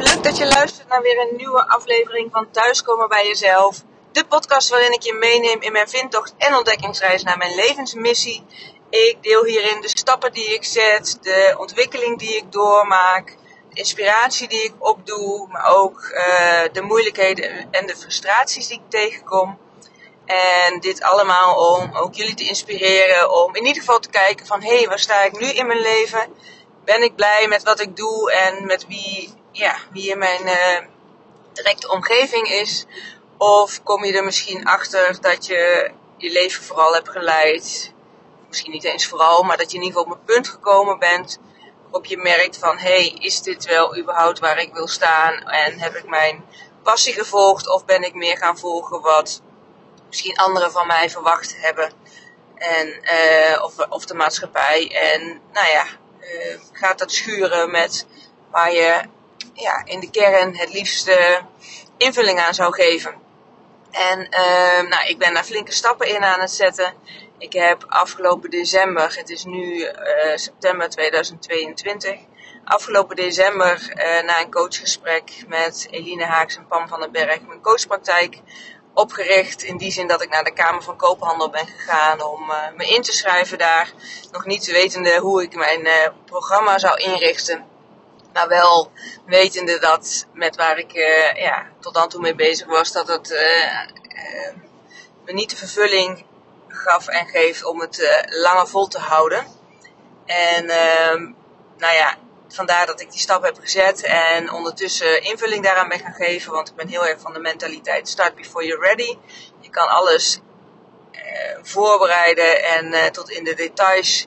Leuk dat je luistert naar weer een nieuwe aflevering van Thuiskomen bij Jezelf. De podcast waarin ik je meeneem in mijn vindtocht en ontdekkingsreis naar mijn levensmissie. Ik deel hierin de stappen die ik zet, de ontwikkeling die ik doormaak, de inspiratie die ik opdoe, maar ook uh, de moeilijkheden en de frustraties die ik tegenkom. En dit allemaal om ook jullie te inspireren om in ieder geval te kijken van hé, hey, waar sta ik nu in mijn leven? Ben ik blij met wat ik doe en met wie ja, wie in mijn uh, directe omgeving is. Of kom je er misschien achter dat je je leven vooral hebt geleid. Misschien niet eens vooral, maar dat je in ieder geval op een punt gekomen bent. Waarop je merkt van, hé, hey, is dit wel überhaupt waar ik wil staan? En heb ik mijn passie gevolgd? Of ben ik meer gaan volgen wat misschien anderen van mij verwacht hebben? En, uh, of, of de maatschappij. En nou ja, uh, gaat dat schuren met waar je ja, in de kern het liefste invulling aan zou geven. En uh, nou, ik ben daar flinke stappen in aan het zetten. Ik heb afgelopen december, het is nu uh, september 2022, afgelopen december uh, na een coachgesprek met Eline Haaks en Pam van den Berg mijn coachpraktijk opgericht. In die zin dat ik naar de Kamer van Koophandel ben gegaan om uh, me in te schrijven daar. Nog niet wetende hoe ik mijn programma zou inrichten. Maar wel wetende dat met waar ik uh, ja, tot dan toe mee bezig was, dat het uh, uh, me niet de vervulling gaf en geeft om het langer vol te houden. En ehm, nou ja, vandaar dat ik die stap heb gezet en ondertussen invulling daaraan ben gaan geven. Want ik ben heel erg van de mentaliteit start before you're ready. Je kan alles voorbereiden en tot in de details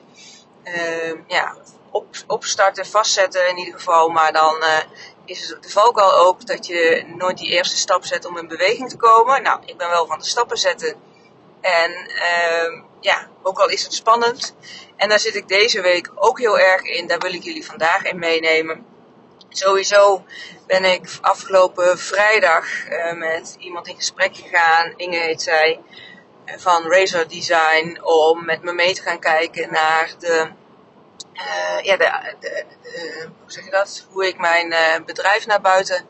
ehm, ja, op, opstarten, vastzetten in ieder geval. Maar dan uh, is het de valkuil ook dat je nooit die eerste stap zet om in beweging te komen. Nou, ik ben wel van de stappen zetten. En uh, ja, ook al is het spannend. En daar zit ik deze week ook heel erg in. Daar wil ik jullie vandaag in meenemen. Sowieso ben ik afgelopen vrijdag uh, met iemand in gesprek gegaan. Inge heet zij. Van Razor Design. Om met me mee te gaan kijken naar de uh, ja, hoe zeg je dat? Hoe ik mijn uh, bedrijf naar buiten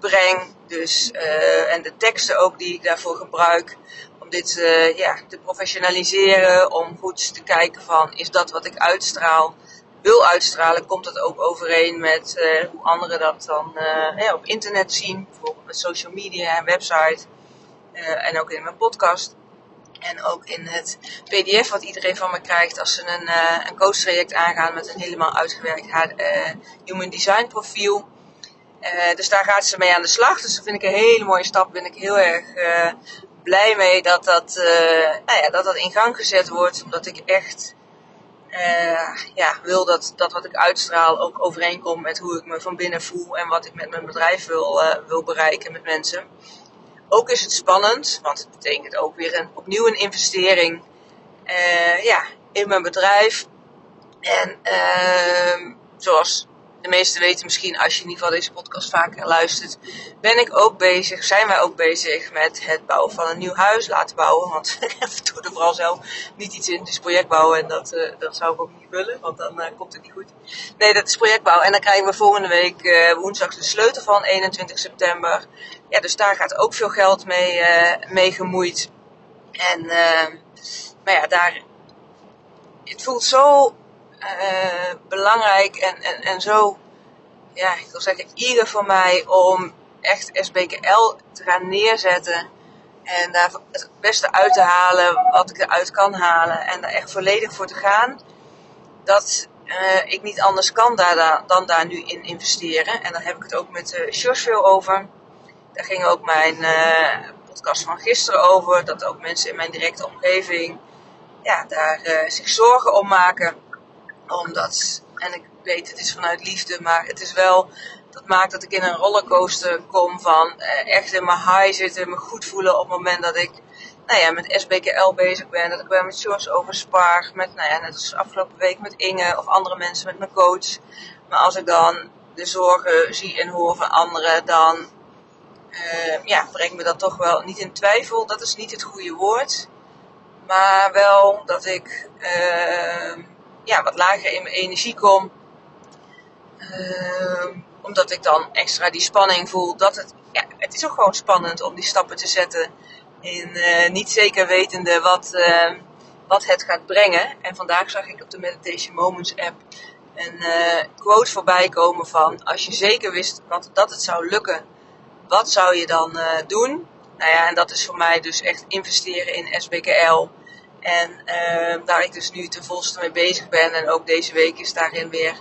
breng. Dus, uh, en de teksten ook die ik daarvoor gebruik. Om dit ja, te professionaliseren. Om goed te kijken van, is dat wat ik uitstraal, wil uitstralen, komt dat ook overeen met hoe anderen dat dan ja, op internet zien. Bijvoorbeeld met social media en website. en ook in mijn podcast. En ook in het PDF wat iedereen van me krijgt als ze een, uh, een coach traject aangaan met een helemaal uitgewerkt uh, human design profiel. Uh, dus daar gaat ze mee aan de slag. Dus dat vind ik een hele mooie stap. Ben ik heel erg blij mee dat dat, nou ja, dat dat in gang gezet wordt. Omdat ik echt ja, wil dat, dat wat ik uitstraal ook overeenkomt met hoe ik me van binnen voel. En wat ik met mijn bedrijf wil, wil bereiken met mensen. Ook is het spannend, want het betekent ook weer een, opnieuw een investering uh, ja, in mijn bedrijf. En uh, zoals de meesten weten misschien, als je in ieder geval deze podcast vaker luistert, ben ik ook bezig, zijn wij ook bezig met het bouwen van een nieuw huis laten bouwen. Want ik doe er vooral zelf niet iets in, dus project bouwen en dat, uh, dat zou ik ook niet willen, want dan uh, komt het niet goed. Nee, dat is projectbouw en dan krijgen we volgende week uh, woensdag de sleutel van, 21 september. Ja, dus daar gaat ook veel geld mee, mee gemoeid. En, maar ja, daar, het voelt zo uh, belangrijk en, en, en zo, ja, ik wil zeggen, eager voor mij om echt SBKL te gaan neerzetten. En daar het beste uit te halen wat ik eruit kan halen. En daar echt volledig voor te gaan. Dat uh, ik niet anders kan daar, dan daar nu in investeren. En daar heb ik het ook met uh, Sjors veel over. Daar ging ook mijn podcast van gisteren over. Dat ook mensen in mijn directe omgeving ja, daar zich zorgen om maken omdat, en ik weet het is vanuit liefde, maar het is wel, dat maakt dat ik in een rollercoaster kom van eh, echt in mijn high zitten, me goed voelen op het moment dat ik nou ja, met SBKL bezig ben. Dat ik bij met George over spaar, met, nou ja, net als afgelopen week met Inge of andere mensen met mijn coach. Maar als ik dan de zorgen zie en hoor van anderen, dan uh, ja, brengt me dat toch wel niet in twijfel. Dat is niet het goede woord. Maar wel dat ik uh, ja, wat lager in mijn energie kom. Uh, omdat ik dan extra die spanning voel. Dat het, ja, het is ook gewoon spannend om die stappen te zetten. In uh, niet zeker wetende wat, uh, wat het gaat brengen. En vandaag zag ik op de Meditation Moments app een uh, quote voorbij komen van als je zeker wist wat, dat het zou lukken, wat zou je dan doen? Nou ja, en dat is voor mij dus echt investeren in SBKL. En daar ik dus nu ten volste mee bezig ben. En ook deze week is daarin weer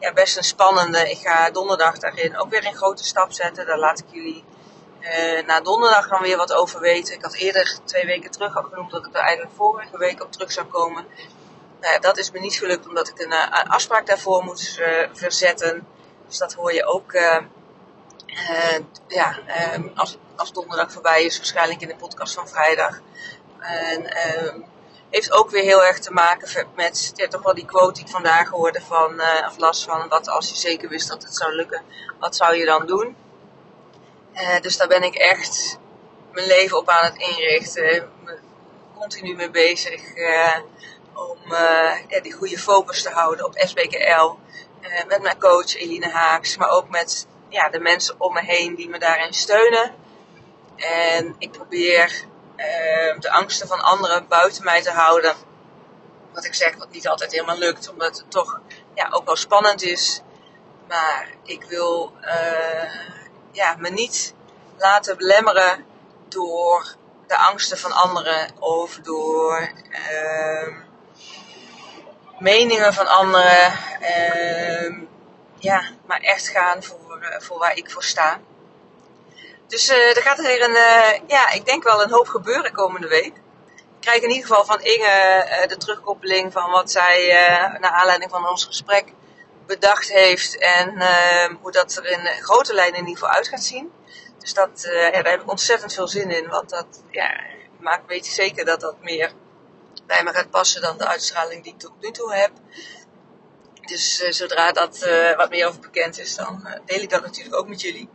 ja, best een spannende. Ik ga donderdag daarin ook weer een grote stap zetten. Daar laat ik jullie uh, na donderdag dan weer wat over weten. Ik had eerder twee weken terug al genoemd dat ik er eigenlijk vorige week op terug zou komen. Nou, dat is me niet gelukt omdat ik een, een afspraak daarvoor moest uh, verzetten. Dus dat hoor je ook ja, ehm, als, als donderdag voorbij is, waarschijnlijk in de podcast van vrijdag. En ehm, heeft ook weer heel erg te maken met ja, toch wel die quote die ik vandaag hoorde van, uh, of van wat als je zeker wist dat het zou lukken, wat zou je dan doen? Uh, dus daar ben ik echt mijn leven op aan het inrichten, continu mee bezig uh, om ja, die goede focus te houden op SBKL. met mijn coach Eline Haaks, maar ook met ja, de mensen om me heen die me daarin steunen. En ik probeer uh, de angsten van anderen buiten mij te houden. Wat ik zeg, wat niet altijd helemaal lukt, omdat het toch ja, ook wel spannend is. Maar ik wil uh, ja, me niet laten belemmeren door de angsten van anderen of door uh, meningen van anderen. Ehm, ja, maar echt gaan voor, eh, voor waar ik voor sta. Dus uh, er gaat er een, uh, ja, ik denk wel een hoop gebeuren komende week. Ik krijg in ieder geval van Inge uh, de terugkoppeling van wat zij naar aanleiding van ons gesprek bedacht heeft. En ehm, hoe dat er in grote lijnen in ieder geval uit gaat zien. Dus dat, ja, daar heb ik ontzettend veel zin in. Want dat ja, maakt weet je zeker dat dat meer bij me gaat passen dan de uitstraling die ik tot nu toe heb. Dus zodra dat wat meer over bekend is, dan deel ik dat natuurlijk ook met jullie.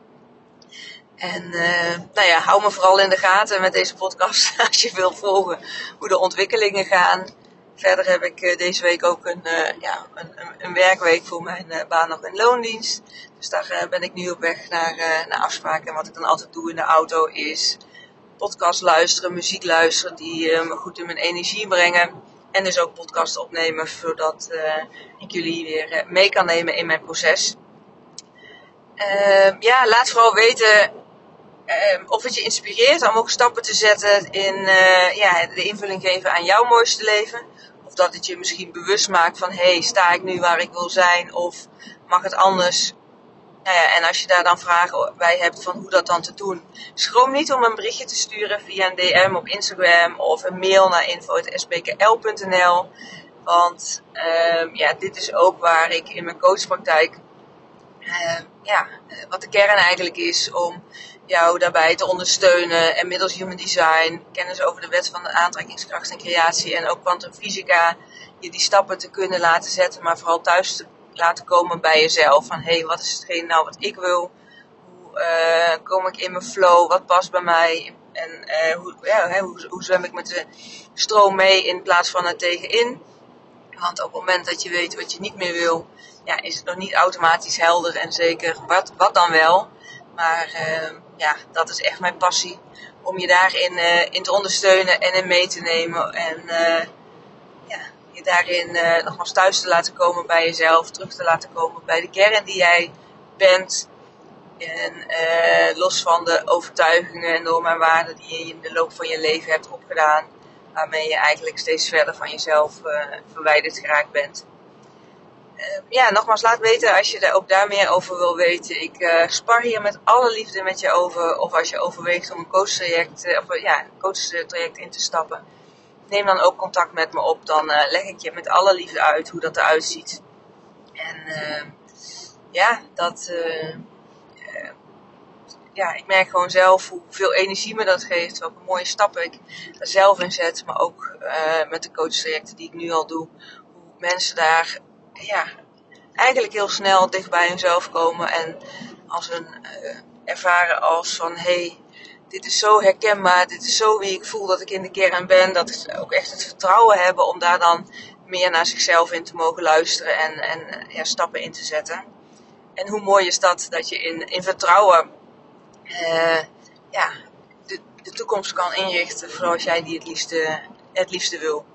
En uh, nou ja, hou me vooral in de gaten met deze podcast als je wil volgen hoe de ontwikkelingen gaan. Verder heb ik uh, deze week ook een, uh, ja, een, een, werkweek voor mijn baan nog in loondienst. Dus daar ben ik nu op weg naar, naar afspraken. En wat ik dan altijd doe in de auto is podcast luisteren, muziek luisteren die me goed in mijn energie brengen. En dus ook podcast opnemen, zodat ik jullie weer mee kan nemen in mijn proces. Ehm, ja, laat vooral weten uh, of het je inspireert om ook stappen te zetten in uh, ja, de invulling geven aan jouw mooiste leven. Of dat het je misschien bewust maakt van, hé, hey, sta ik nu waar ik wil zijn? Of mag het anders? Nou ja, en als je daar dan vragen bij hebt van hoe dat dan te doen, schroom niet om een berichtje te sturen via een DM op Instagram of een mail naar info.sbkl.nl. Want uh, ja, dit is ook waar ik in mijn coachpraktijk, uh, ja, wat de kern eigenlijk is om jou daarbij te ondersteunen. En middels human design, kennis over de wet van de aantrekkingskracht en creatie en ook kwantumfysica, je die stappen te kunnen laten zetten, maar vooral thuis te laten komen bij jezelf. Van hé, hey, wat is hetgeen nou wat ik wil? Hoe uh, kom ik in mijn flow? Wat past bij mij? En uh, hoe, ja, hoe, hoe zwem ik met de stroom mee in plaats van er tegenin? Want op het moment dat je weet wat je niet meer wil, ja, is het nog niet automatisch helder en zeker wat, wat dan wel. Maar uh, ja, dat is echt mijn passie. Om je daarin uh, in te ondersteunen en in mee te nemen. En uh, ja, je daarin uh, nogmaals thuis te laten komen bij jezelf. Terug te laten komen bij de kern die jij bent. En los van de overtuigingen en normen en waarden die je in de loop van je leven hebt opgedaan. Waarmee je eigenlijk steeds verder van jezelf verwijderd geraakt bent. Uh, ja, nogmaals, laat weten als je er ook daar meer over wil weten. Ik uh, spar hier met alle liefde met je over. Of als je overweegt om een coachtraject, uh, of, ja, coachtraject in te stappen. Neem dan ook contact met me op. Dan leg ik je met alle liefde uit hoe dat eruit ziet. En ja, dat. ja, ik merk gewoon zelf hoeveel energie me dat geeft. Welke mooie stappen ik er zelf in zet. Maar ook met de coachtrajecten die ik nu al doe. Hoe mensen daar ja, eigenlijk heel snel dicht bij hunzelf komen en als een uh, ervaren als van hé, hey, dit is zo herkenbaar, dit is zo wie ik voel dat ik in de kern ben, dat ze ook echt het vertrouwen hebben om daar dan meer naar zichzelf in te mogen luisteren en, en stappen in te zetten. En hoe mooi is dat, dat je in, in vertrouwen uh, ja, de, de toekomst kan inrichten zoals jij die het liefste, het liefste wil.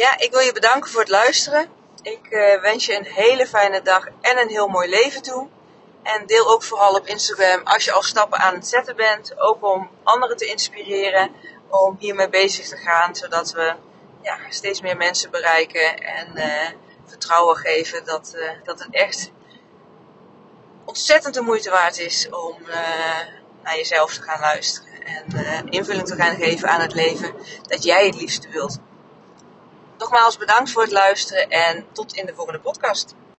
Ja, ik wil je bedanken voor het luisteren. Ik uh, wens je een hele fijne dag en een heel mooi leven toe. En deel ook vooral op Instagram als je al stappen aan het zetten bent. Ook om anderen te inspireren om hiermee bezig te gaan. Zodat we ja, steeds meer mensen bereiken en uh, vertrouwen geven dat, uh, dat het echt ontzettend de moeite waard is om naar jezelf te gaan luisteren. En invulling te gaan geven aan het leven dat jij het liefste wilt. Nogmaals bedankt voor het luisteren en tot in de volgende podcast.